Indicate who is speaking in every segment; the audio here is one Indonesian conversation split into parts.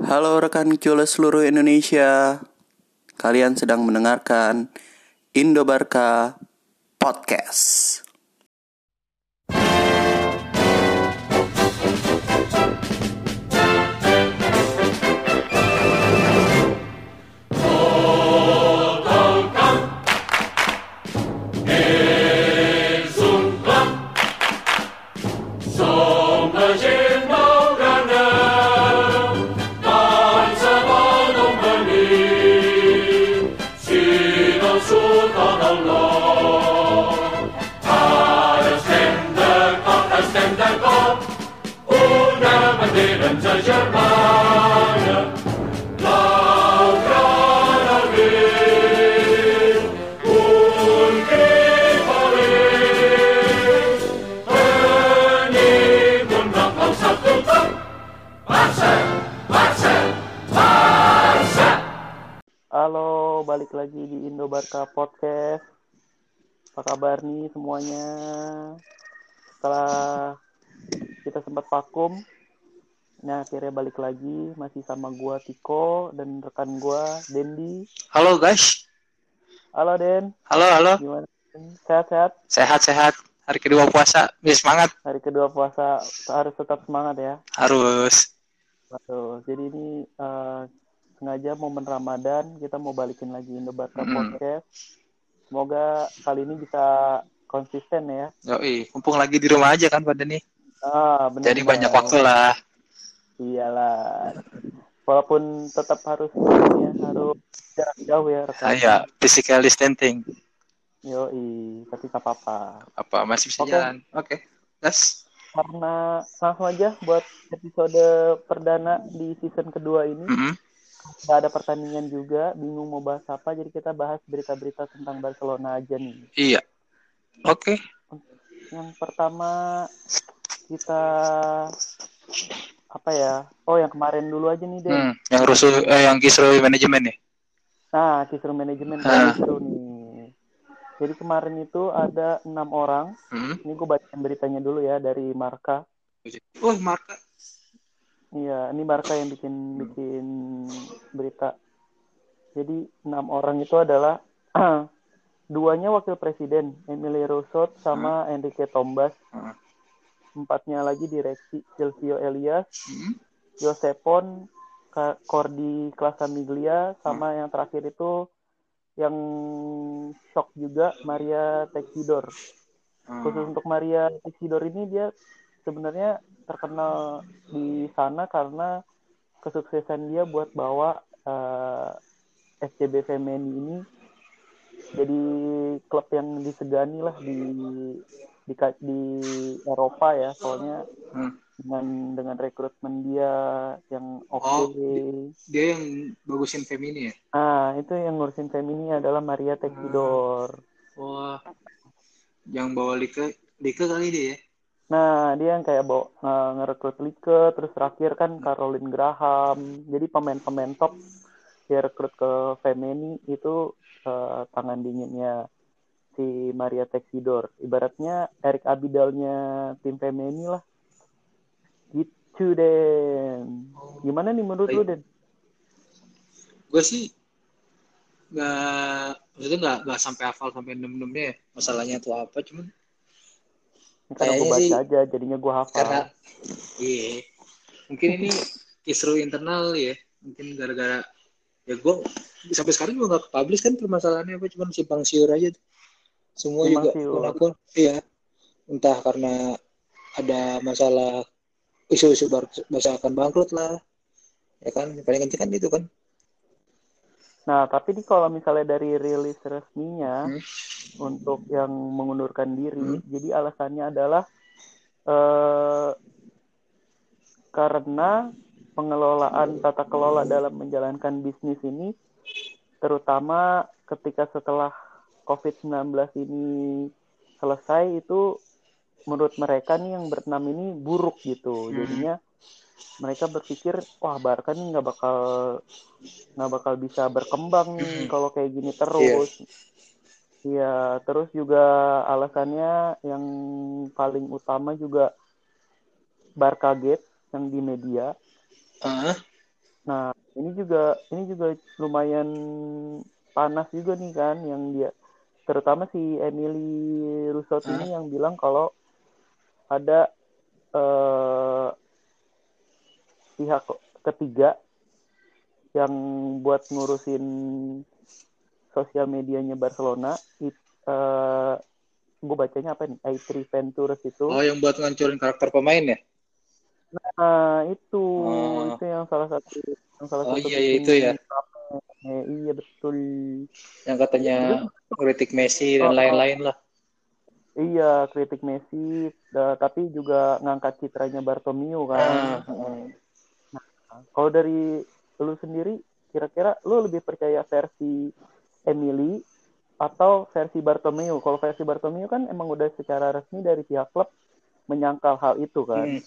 Speaker 1: Halo rekan Cule seluruh Indonesia. Kalian sedang mendengarkan del sud o del
Speaker 2: nord. Ara estem de cop, estem de cop, una bandera ens agermana.
Speaker 1: Balik lagi di Indo Barca Podcast. Apa kabar nih semuanya? Setelah kita sempat vakum, nah akhirnya balik lagi masih sama gua Tiko dan rekan gua Dendi.
Speaker 3: Halo guys.
Speaker 1: Halo Den,
Speaker 3: Halo, halo.
Speaker 1: gimana? Sehat-sehat?
Speaker 3: Sehat-sehat. Hari kedua puasa. Bisa semangat.
Speaker 1: Hari kedua puasa harus tetap semangat ya.
Speaker 3: Harus.
Speaker 1: Waduh, jadi ini eh, sengaja momen Ramadan kita mau balikin lagi Barca
Speaker 3: Mm-mm.
Speaker 1: Podcast. Semoga kali ini bisa konsisten ya.
Speaker 3: Yoi. Mumpung lagi di rumah aja kan pada nih.
Speaker 1: Ah, benar.
Speaker 3: Jadi banyak waktu lah.
Speaker 1: Iyalah. Walaupun tetap harus ya, harus jarak jauh ya rekan.
Speaker 3: Saya physical distancing.
Speaker 1: Yoi, tapi gak apa-apa.
Speaker 3: Apa masih bisa
Speaker 1: Oke.
Speaker 3: jalan? Oke. Gas.
Speaker 1: Karena langsung aja buat episode perdana di season kedua ini.
Speaker 3: Mm-mm.
Speaker 1: Gak ada pertandingan juga, bingung mau bahas apa, jadi kita bahas berita-berita tentang Barcelona aja nih.
Speaker 3: Iya. Oke.
Speaker 1: Yang pertama kita apa ya? Oh, yang kemarin dulu aja nih, Den.
Speaker 3: Hmm. Yang rusuh, eh, yang kisru manajemen nih.
Speaker 1: Nah, kisru manajemen
Speaker 3: Ah.
Speaker 1: kisru nih. Jadi kemarin itu ada enam orang.
Speaker 3: Hmm.
Speaker 1: Ini gue bacain beritanya dulu ya dari Marka.
Speaker 3: Oh, Marka.
Speaker 1: Iya, ini Marka yang bikin bikin berita. Jadi enam orang itu adalah duanya wakil presiden Emily Rousseau sama Enrique Tombas.
Speaker 3: Hmm.
Speaker 1: Empatnya lagi direksi Silvio Elias,
Speaker 3: Hmm.
Speaker 1: Josepon, Cordi Clasamiglia, sama yang terakhir itu yang shock juga Maria Texidor. Khusus
Speaker 3: Hmm.
Speaker 1: untuk Maria Texidor ini dia sebenarnya terkenal di sana karena kesuksesan dia buat bawa eh, SCB Femeni ini jadi klub yang disegani lah di di di Eropa ya soalnya
Speaker 3: Hmm.
Speaker 1: dengan dengan rekrutmen dia yang oke
Speaker 3: Oh, Dia yang bagusin Femini ya?
Speaker 1: ah itu yang ngurusin Femini adalah Maria Texidor
Speaker 3: Wah. Yang bawa Lika, Lika kali dia ya?
Speaker 1: Nah, dia yang kayak bawa nge- ngerekrut Like, terus terakhir kan Caroline Graham. Jadi pemain-pemain top dia rekrut ke Femeni itu eh, tangan dinginnya si Maria Texidor. Ibaratnya Eric Abidalnya tim Femeni lah. Gitu, Den. Gimana nih menurut lu, Den?
Speaker 3: gue sih nggak maksudnya nggak nggak sampai hafal sampai enam enamnya ya masalahnya tuh apa cuman
Speaker 1: karena gue baca
Speaker 3: sih
Speaker 1: aja, jadinya gue hafal.
Speaker 3: karena iya mungkin ini kisru internal ya mungkin gara-gara ya gue sampai sekarang juga nggak publish kan permasalahannya apa cuman simpang siur aja tuh. semua
Speaker 1: Simpang
Speaker 3: juga
Speaker 1: siur.
Speaker 3: akun iya entah karena ada masalah isu-isu bahasa akan bangkrut lah ya kan paling penting kan itu kan
Speaker 1: Nah, tapi nih kalau misalnya dari rilis resminya
Speaker 3: Hmm.
Speaker 1: untuk yang mengundurkan diri,
Speaker 3: Hmm.
Speaker 1: jadi alasannya adalah eh, karena pengelolaan tata kelola dalam menjalankan bisnis ini, terutama ketika setelah COVID-19 ini selesai itu menurut mereka nih yang berenam ini buruk gitu.
Speaker 3: Hmm.
Speaker 1: Jadinya mereka berpikir wah Barca nih nggak bakal nggak bakal bisa berkembang nih
Speaker 3: Hmm.
Speaker 1: kalau kayak gini terus. Iya, terus juga alasannya yang paling utama juga Barca Gate yang di media.
Speaker 3: Ah,
Speaker 1: Nah, ini juga ini juga lumayan panas juga nih kan yang dia terutama si Emily Rousseau
Speaker 3: Hah?
Speaker 1: ini yang bilang kalau ada eh, pihak ketiga yang buat ngurusin sosial medianya Barcelona it, eh, gue bacanya apa nih A3 Ventures itu
Speaker 3: Oh, yang buat ngancurin karakter pemain ya?
Speaker 1: nah itu
Speaker 3: Oh.
Speaker 1: itu yang salah satu yang salah
Speaker 3: Oh,
Speaker 1: satu
Speaker 3: iya, iya, itu ya.
Speaker 1: rame. iya betul
Speaker 3: Yang katanya kritik Messi
Speaker 1: Oh, oh.
Speaker 3: dan lain-lain lah.
Speaker 1: iya kritik Messi tapi juga ngangkat citranya Bartomeu kan
Speaker 3: Ah, ah.
Speaker 1: Kalau dari lu sendiri kira-kira lu lebih percaya versi Emily atau versi Bartomeu kalau versi Bartomeu kan emang udah secara resmi dari pihak klub menyangkal hal itu kan
Speaker 3: Hmm.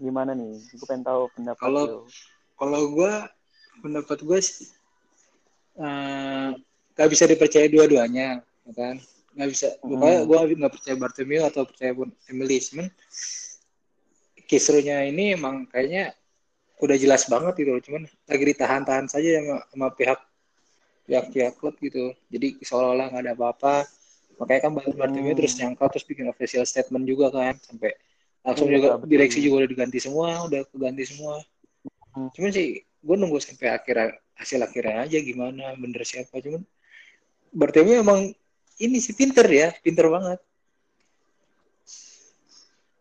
Speaker 1: gimana nih gue pengen tahu pendapat
Speaker 3: Kalau-
Speaker 1: lu
Speaker 3: Kalau gue, pendapat gue sih, eh, gak bisa dipercaya dua-duanya, ya kan? Gak bisa.
Speaker 1: Hmm.
Speaker 3: Gue nggak percaya Bartomeu atau percaya pun Emily. Cuman kisruhnya ini emang kayaknya udah jelas banget gitu loh. Cuman lagi ditahan-tahan saja sama, sama pihak pihak-pihak klub gitu. Jadi seolah-olah nggak ada apa-apa. Makanya kan Bartomeu
Speaker 1: Hmm.
Speaker 3: terus nyangkal terus bikin official statement juga kan sampai langsung
Speaker 1: Iya,
Speaker 3: juga
Speaker 1: betul.
Speaker 3: direksi juga udah diganti semua, udah keganti semua.
Speaker 1: Hmm.
Speaker 3: Cuman sih gue nunggu sampai akhir hasil akhirnya aja gimana bener siapa cuman Bartomeu emang ini sih pinter ya, pinter banget.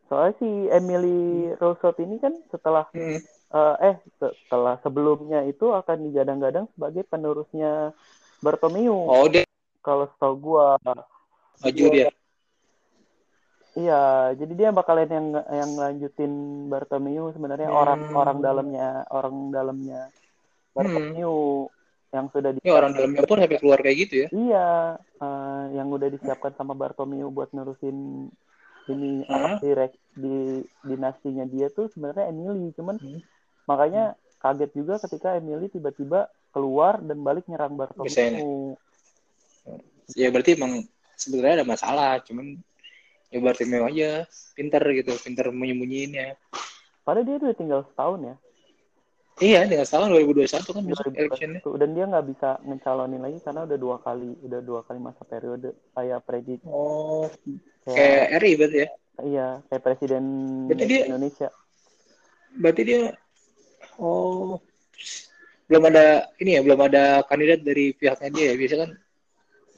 Speaker 1: soalnya si Emily Rousseau ini kan setelah
Speaker 3: Hmm.
Speaker 1: Eh, eh setelah sebelumnya itu akan digadang-gadang sebagai penerusnya Bartomeu
Speaker 3: Oh dia
Speaker 1: kalau setahu gua
Speaker 3: maju dia.
Speaker 1: Iya, jadi dia bakalan yang yang lanjutin Bartomeu sebenarnya
Speaker 3: Hmm.
Speaker 1: orang orang dalamnya orang dalamnya Bartomeu yang sudah di
Speaker 3: orang dalamnya pun sampai keluar kayak gitu ya.
Speaker 1: iya eh, yang udah disiapkan sama Bartomeu buat nerusin ini
Speaker 3: Hah?
Speaker 1: apa direk di dinastinya dia tuh sebenarnya Emily cuman
Speaker 3: Hmm.
Speaker 1: Makanya kaget juga ketika Emily tiba-tiba keluar dan balik nyerang. Bartomeu.
Speaker 3: Ya berarti emang sebenarnya ada masalah, cuman ya Bartomeu aja pinter gitu, pinter menyembunyiinnya.
Speaker 1: Padahal dia udah tinggal setahun ya.
Speaker 3: Iya, dengan tahun 2021 kan besok
Speaker 1: 2021.
Speaker 3: electionnya.
Speaker 1: dan dia nggak bisa ngecalonin lagi karena udah dua kali udah dua kali masa periode kayak presid
Speaker 3: Oh,
Speaker 1: kayak
Speaker 3: kayak RI berarti ya.
Speaker 1: iya kayak presiden
Speaker 3: Berarti dia-
Speaker 1: Indonesia
Speaker 3: Berarti dia oh belum ada ini ya, belum ada kandidat dari pihaknya dia ya. Biasa kan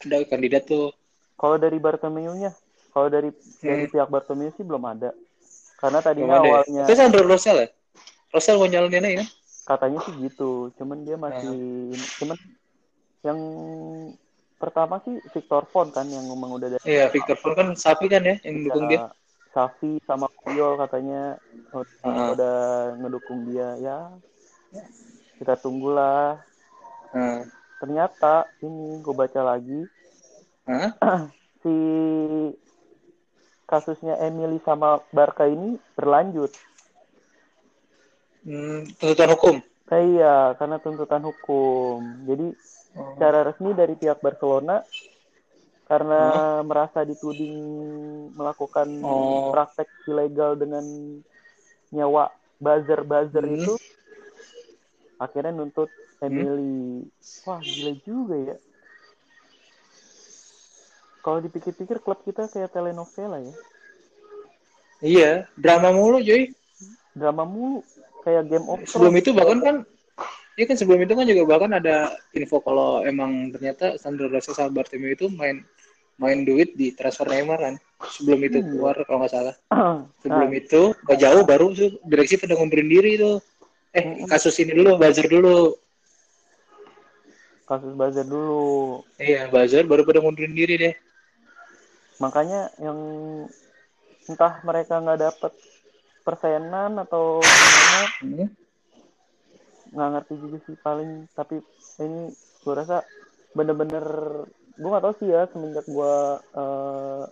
Speaker 3: ada kandidat tuh.
Speaker 1: kalau dari Bartomeu-nya kalau dari dari
Speaker 3: Hmm.
Speaker 1: pihak Bartomeu sih belum ada karena
Speaker 3: Belum
Speaker 1: tadinya
Speaker 3: ada ya.
Speaker 1: awalnya
Speaker 3: Itu Sandro Rosel ya? Rosel mau nyalonin aja kan?
Speaker 1: katanya sih gitu cuman dia masih cuman yang pertama sih Victor Font kan yang ngomong udah dari
Speaker 3: Iya, Victor Fon kan sapi kan ya yang dukung dia.
Speaker 1: Safi sama Puyol katanya. Oh,
Speaker 3: Ah.
Speaker 1: udah ngedukung dia ya. Kita tunggulah.
Speaker 3: Nah,
Speaker 1: ternyata ini gue baca lagi.
Speaker 3: Hah?
Speaker 1: si kasusnya Emily sama Barca ini berlanjut.
Speaker 3: Hmm, tuntutan hukum.
Speaker 1: Eh, iya karena tuntutan hukum. Jadi secara resmi dari pihak Barcelona karena merasa dituding melakukan
Speaker 3: Oh.
Speaker 1: praktek ilegal dengan nyawa buzzer-buzzer
Speaker 3: Hmm.
Speaker 1: itu akhirnya nuntut Emily. Wah, gila juga ya. Kalau dipikir-pikir klub kita kayak telenovela ya.
Speaker 3: Iya, drama mulu cuy.
Speaker 1: Drama mulu kayak Game of
Speaker 3: Sebelum
Speaker 1: Thrones.
Speaker 3: itu bahkan kan Iya kan sebelum itu kan juga bahkan ada info kalau emang ternyata Sandro Rosel sama Bartomeu itu main main duit di transfer Neymar kan. Sebelum itu
Speaker 1: Hmm.
Speaker 3: keluar kalau nggak salah.
Speaker 1: Nah,
Speaker 3: Sebelum itu gak jauh baru tuh direksi pada ngundurin diri tuh. Eh kasus ini dulu buzzer dulu.
Speaker 1: kasus buzzer dulu.
Speaker 3: Iya buzzer baru pada ngundurin diri deh.
Speaker 1: Makanya yang entah mereka nggak dapet persenan atau gimana
Speaker 3: Hmm.
Speaker 1: nggak ngerti juga sih paling tapi ini gue rasa bener-bener gue nggak tahu sih ya semenjak gue eh,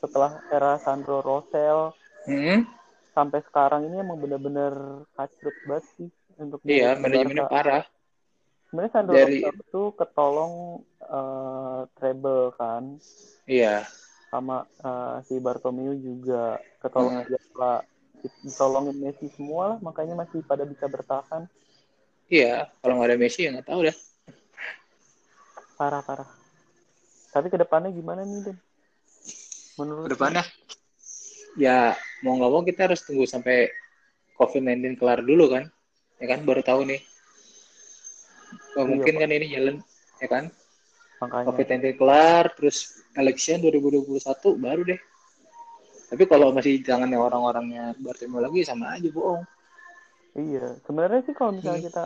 Speaker 1: setelah era Sandro Rosel
Speaker 3: Hmm.
Speaker 1: sampai sekarang ini emang bener-bener kacrut banget sih untuk
Speaker 3: Iya manajemennya parah.
Speaker 1: sebenarnya Sandro
Speaker 3: Dari-
Speaker 1: Rosel itu ketolong eh, treble kan
Speaker 3: Iya.
Speaker 1: sama eh, si Bartomeu juga ketolong
Speaker 3: Hmm.
Speaker 1: juga lah ditolongin Messi semua lah makanya masih pada bisa bertahan
Speaker 3: Iya, kalau nggak ada Messi ya nggak tahu dah.
Speaker 1: Parah parah. Tapi ke depannya gimana nih Den? Menurut
Speaker 3: Ke depannya, ya mau nggak mau kita harus tunggu sampai COVID-19 kelar dulu kan, ya kan baru tahu nih. Wah,
Speaker 1: Iya,
Speaker 3: mungkin
Speaker 1: Pak.
Speaker 3: kan ini jalan, ya kan?
Speaker 1: makanya
Speaker 3: COVID-19 kelar, terus election 2021 baru deh. Tapi kalau masih tangannya orang-orangnya Bartomeu lagi sama aja bohong.
Speaker 1: iya sebenarnya sih kalau misalnya
Speaker 3: Hmm.
Speaker 1: kita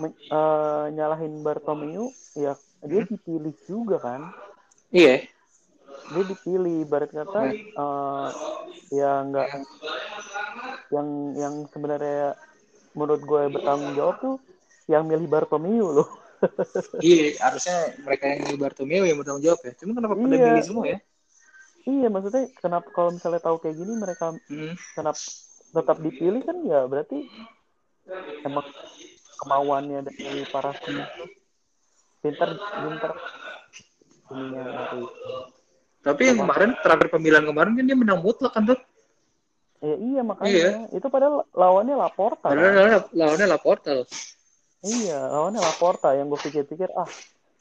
Speaker 1: men- eh, nyalahin Bartomeu ya dia
Speaker 3: Hmm.
Speaker 1: dipilih juga kan
Speaker 3: Iya,
Speaker 1: dia dipilih ibarat kata
Speaker 3: Hmm.
Speaker 1: eh, ya nggak yang yang sebenarnya menurut gue bertanggung jawab tuh yang milih Bartomeu loh
Speaker 3: iya harusnya mereka yang milih Bartomeu yang bertanggung jawab ya. Cuma kenapa pada
Speaker 1: Iya.
Speaker 3: milih semua ya?
Speaker 1: iya maksudnya kenapa kalau misalnya tahu kayak gini mereka
Speaker 3: Hmm.
Speaker 1: kenapa tetap dipilih kan ya berarti emang kemauannya dari para itu pinter pinter ininya
Speaker 3: Tapi yang kemarin terakhir pemilihan kemarin kan dia menang mutlak kan tuh.
Speaker 1: ya iya makanya
Speaker 3: Iya.
Speaker 1: itu padahal lawannya Laporta kan?
Speaker 3: Padahal lawan- lawannya Laporta loh.
Speaker 1: iya lawannya Laporta yang gue pikir-pikir ah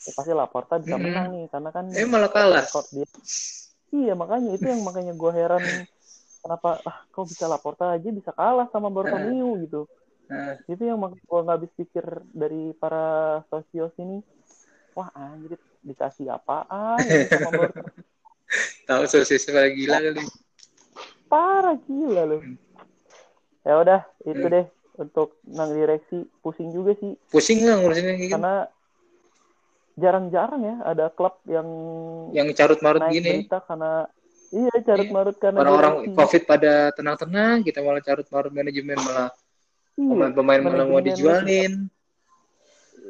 Speaker 1: ya pasti Laporta bisa
Speaker 3: Mm-mm.
Speaker 1: menang nih karena kan
Speaker 3: Eh malah kalah.
Speaker 1: dia iya makanya itu yang makanya gue heran kenapa ah kok bisa Laporta aja bisa kalah sama Bartomeu gitu
Speaker 3: Nah,
Speaker 1: itu yang gue nggak habis pikir dari para sosios ini wah anjir dikasih apaan
Speaker 3: tahu sosis pada gila kali.
Speaker 1: parah gila loh ya udah itu deh untuk nang direksi pusing juga sih
Speaker 3: Pusing lah ngurusin gitu.
Speaker 1: karena jarang-jarang ya ada klub yang
Speaker 3: Yang carut marut
Speaker 1: naik
Speaker 3: gini.
Speaker 1: berita karena iya carut
Speaker 3: Iya.
Speaker 1: marut karena
Speaker 3: Orang-orang. COVID pada tenang-tenang, kita malah carut marut manajemen malah
Speaker 1: Iya,
Speaker 3: pemain-pemain malah mau dijualin.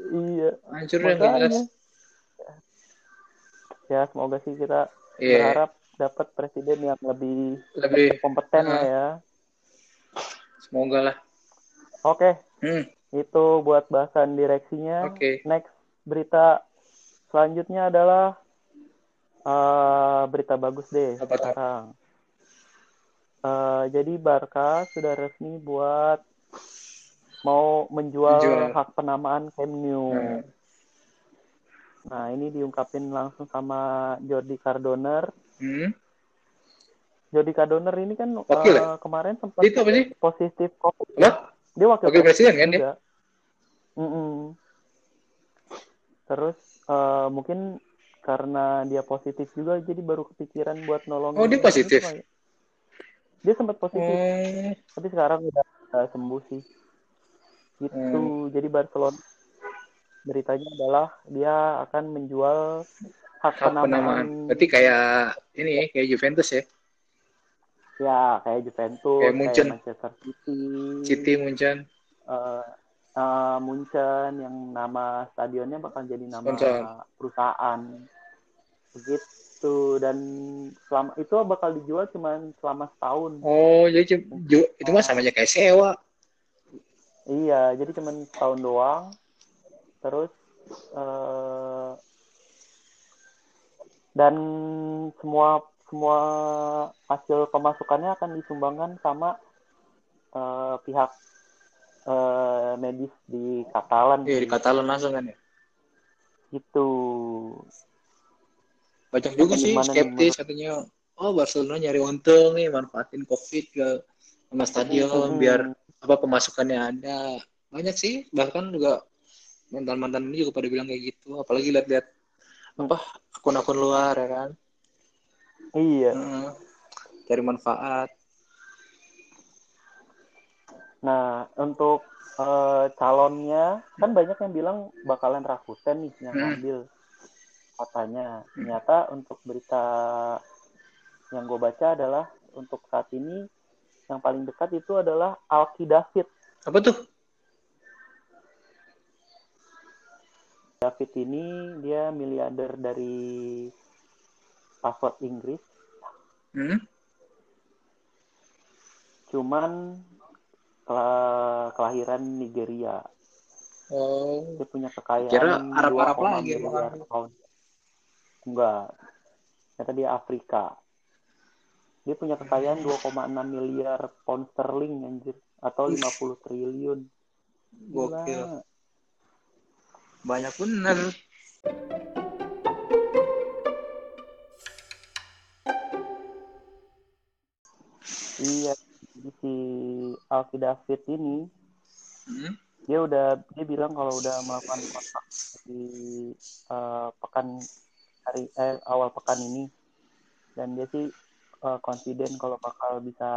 Speaker 1: Iya.
Speaker 3: Hancur ya nggak jelas.
Speaker 1: ya semoga sih kita
Speaker 3: Iya,
Speaker 1: berharap dapat presiden yang lebih
Speaker 3: lebih
Speaker 1: kompeten
Speaker 3: Heeh.
Speaker 1: lah ya.
Speaker 3: Semoga lah.
Speaker 1: oke.
Speaker 3: Hmm,
Speaker 1: itu buat bahasan direksinya.
Speaker 3: Oke.
Speaker 1: next berita selanjutnya adalah eh, berita bagus deh
Speaker 3: Apa
Speaker 1: sekarang. Eh, jadi Barca sudah resmi buat mau menjual
Speaker 3: Menjual.
Speaker 1: hak penamaan Camp Nou.
Speaker 3: Nah,
Speaker 1: Nah, ini diungkapin langsung sama Jordi Cardoner.
Speaker 3: hmm.
Speaker 1: Jordi Cardoner ini kan
Speaker 3: Wakil ya?
Speaker 1: kemarin sempat
Speaker 3: Itu apa sih?
Speaker 1: positif COVID.
Speaker 3: Apa?
Speaker 1: Dia wakil,
Speaker 3: Wakil presiden kan dia?
Speaker 1: juga. Mm-mm. Terus eh, mungkin karena dia positif juga, jadi baru kepikiran buat nolongin.
Speaker 3: Oh, dia positif?
Speaker 1: Dia sempat positif,
Speaker 3: Oh,
Speaker 1: tapi sekarang udah sembuh sih. Gitu.
Speaker 3: Hmm.
Speaker 1: Jadi Barcelona beritanya adalah dia akan menjual hak,
Speaker 3: hak
Speaker 1: penamaan.
Speaker 3: penamaan. Berarti kayak ini ya, kayak Juventus ya.
Speaker 1: Ya, kayak Juventus,
Speaker 3: Kayak Munchen.
Speaker 1: Manchester City,
Speaker 3: City Munchen.
Speaker 1: eh eh, Munchen yang nama stadionnya bakal jadi nama
Speaker 3: Sponsor.
Speaker 1: perusahaan begitu dan selama itu bakal dijual cuma selama setahun
Speaker 3: Oh, jadi itu mah sama aja kayak sewa.
Speaker 1: Iya jadi cuma setahun doang terus eh dan semua semua hasil pemasukannya akan disumbangkan sama eh, pihak eh, medis di Katalan
Speaker 3: Iya, di. Katalan langsung kan ya.
Speaker 1: gitu
Speaker 3: Banyak juga sih skeptis katanya, oh Barcelona nyari untung nih, manfaatin COVID ke sama stadion
Speaker 1: Mm-mm.
Speaker 3: biar apa pemasukannya ada. Banyak sih, bahkan juga mantan-mantan ini juga pada bilang kayak gitu. Apalagi lihat-lihat apa akun-akun luar ya kan.
Speaker 1: iya
Speaker 3: Heeh. Cari manfaat.
Speaker 1: Nah, untuk eh, calonnya kan banyak yang bilang bakalan Rakuten nih yang
Speaker 3: Hmm.
Speaker 1: ngambil katanya. Ternyata untuk berita yang gue baca adalah untuk saat ini yang paling dekat itu adalah Alki David.
Speaker 3: Apa tuh?
Speaker 1: David ini dia miliarder dari paspor Inggris,
Speaker 3: Hmm?
Speaker 1: cuman kela- kelahiran Nigeria.
Speaker 3: Oh,
Speaker 1: Dia punya kekayaan
Speaker 3: Kira Arab-Arab
Speaker 1: 2,6
Speaker 3: lagi.
Speaker 1: Enggak. Ternyata dia Afrika. Dia punya kekayaan 2,6 miliar pound sterling anjir atau 50 triliun.
Speaker 3: Gokil. Banyak bener.
Speaker 1: Iya, si Alki David ini
Speaker 3: Hmm?
Speaker 1: dia udah dia bilang kalau udah melakukan kontak di eh, pekan hari eh, awal pekan ini dan dia sih eh, confident kalau bakal bisa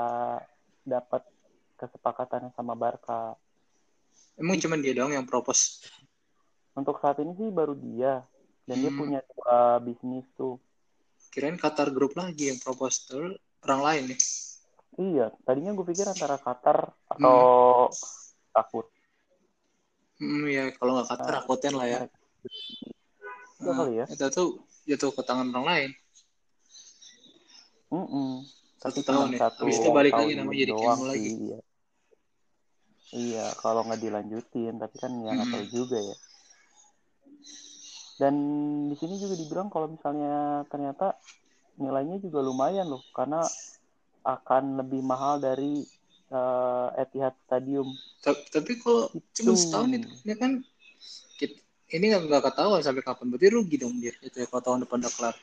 Speaker 1: dapat kesepakatan sama Barca.
Speaker 3: Emang cuman dia doang yang propose.
Speaker 1: Untuk saat ini sih baru dia dan dia
Speaker 3: Hmm.
Speaker 1: punya dua bisnis tuh.
Speaker 3: Kirain Qatar Group lagi yang propose terus orang lain nih.
Speaker 1: Iya, tadinya gue pikir antara Qatar atau takut.
Speaker 3: Hmm, ya kalau nggak Qatar Rakuten lah ya.
Speaker 1: Iya kali ya.
Speaker 3: Itu tuh jatuh ke tangan orang lain.
Speaker 1: Mm-mm.
Speaker 3: Satu
Speaker 1: Tapi
Speaker 3: tahun
Speaker 1: cuma
Speaker 3: ya.
Speaker 1: satu
Speaker 3: Habis itu balik lagi namanya jadi
Speaker 1: doang
Speaker 3: Kemo lagi.
Speaker 1: sih, Iya. Iya, kalau nggak dilanjutin, tapi kan ya nggak
Speaker 3: Mm-mm.
Speaker 1: tahu juga ya. Dan di sini juga dibilang kalau misalnya ternyata nilainya juga lumayan loh, karena akan lebih mahal dari eh, Etihad Stadium.
Speaker 3: Ta- Tapi kalau cuma
Speaker 1: Itu.
Speaker 3: setahun itu ya kan ini nggak nggak ketahuan sampai kapan berarti rugi dong dia itu ya kalau tahun depan udah kelar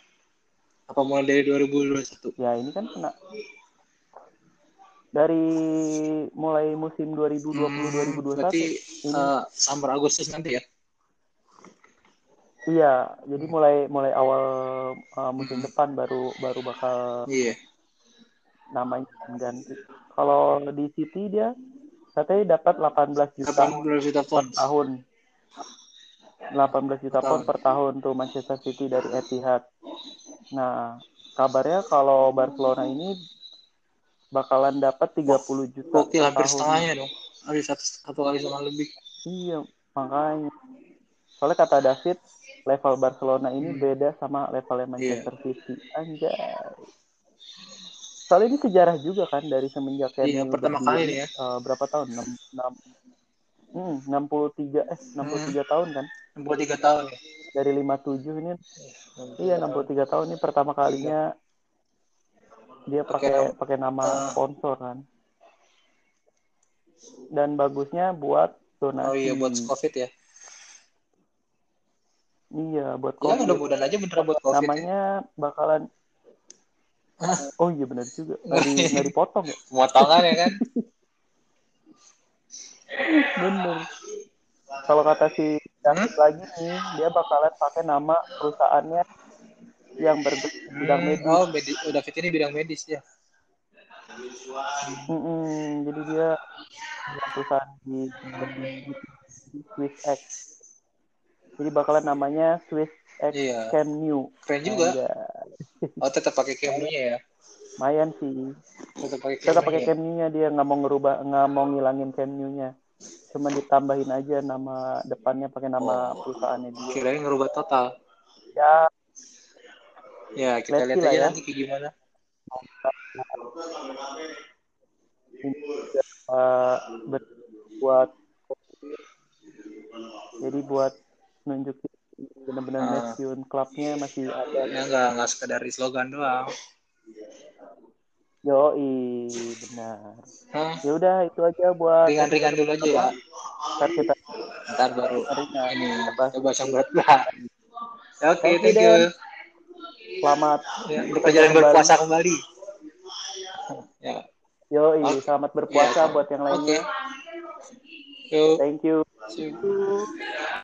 Speaker 3: apa mulai dari 2021
Speaker 1: Ya ini kan kena dari mulai musim 2020-2021
Speaker 3: Hmm, berarti
Speaker 1: ini
Speaker 3: eh, summer Agustus nanti ya
Speaker 1: Iya, jadi mulai mulai awal uh, musim
Speaker 3: Hmm.
Speaker 1: depan baru baru bakal
Speaker 3: iya
Speaker 1: namanya ganti. Kalau di City dia katanya dapat 18 juta
Speaker 3: 18 juta
Speaker 1: per tahun. 18 juta
Speaker 3: tahun.
Speaker 1: per tahun tuh Manchester City dari Etihad. Nah, kabarnya kalau Barcelona ini bakalan dapat 30 juta per
Speaker 3: hampir setengahnya dong ada satu, satu kali setengah lebih
Speaker 1: Iya, makanya. Soalnya kata David, level Barcelona ini
Speaker 3: Hmm.
Speaker 1: beda sama levelnya
Speaker 3: Iya.
Speaker 1: Manchester City. Anjay. Soalnya ini sejarah juga kan dari semenjak
Speaker 3: Iya,
Speaker 1: MU
Speaker 3: pertama kali
Speaker 1: berdiri
Speaker 3: ya.
Speaker 1: eh, berapa tahun? 6 6 hmm, 63 eh 63 tahun kan.
Speaker 3: 63 tahun ya
Speaker 1: Dari 57 ini iya 63 tahun ini pertama kalinya dia
Speaker 3: Pakai
Speaker 1: pakai
Speaker 3: nama- Ah.
Speaker 1: sponsor kan. Dan bagusnya buat donasi.
Speaker 3: oh iya buat covid ya
Speaker 1: Iya, buat
Speaker 3: ya
Speaker 1: COVID.
Speaker 3: mudah-mudahan aja beneran buat covid ya.
Speaker 1: namanya bakalan
Speaker 3: Hah?
Speaker 1: oh iya benar juga nggak di nggak dipotong ya
Speaker 3: pemotongan ya kan
Speaker 1: bener kalau kata si David lagi nih dia bakalan pakai nama perusahaannya yang bergerak di bidang
Speaker 3: Hmm,
Speaker 1: medis.
Speaker 3: Oh medis oh, David ini bidang medis ya.
Speaker 1: Mm-mm, jadi dia perusahaan di, di Swiss X. Jadi bakalan namanya Swiss X
Speaker 3: Iya.
Speaker 1: Camp New
Speaker 3: keren juga.
Speaker 1: Anjay.
Speaker 3: oh tetap pakai camnya ya?
Speaker 1: Lumayan sih.
Speaker 3: Tetap pakai
Speaker 1: tetap pakai Camp New-nya dia nggak mau ngerubah nggak mau ngilangin Camp New-nya cuma ditambahin aja nama depannya pakai nama
Speaker 3: Oh.
Speaker 1: perusahaannya dia
Speaker 3: kirain ngerubah total
Speaker 1: ya
Speaker 3: ya kita
Speaker 1: Let's
Speaker 3: lihat aja
Speaker 1: ya.
Speaker 3: nanti kayak gimana
Speaker 1: uh, buat jadi buat nunjukin benar-benar. Neptune klubnya masih ada
Speaker 3: ya nggak nggak sekedar di slogan doang
Speaker 1: yoi benar.
Speaker 3: Hah?
Speaker 1: ya udah itu aja buat
Speaker 3: ringan-ringan dulu aja ya.
Speaker 1: ntar kita
Speaker 3: ntar baru
Speaker 1: ringan.
Speaker 3: ini
Speaker 1: Apa?
Speaker 3: coba yang berat-berat oke
Speaker 1: Thank you,
Speaker 3: thank you.
Speaker 1: Selamat
Speaker 3: ya, berperjalanan berpuasa kembali. Ya.
Speaker 1: Yoi
Speaker 3: Oke.
Speaker 1: selamat berpuasa
Speaker 3: Ya,
Speaker 1: buat yang
Speaker 3: oke.
Speaker 1: Lainnya
Speaker 3: yuk.
Speaker 1: Thank you.
Speaker 3: See you.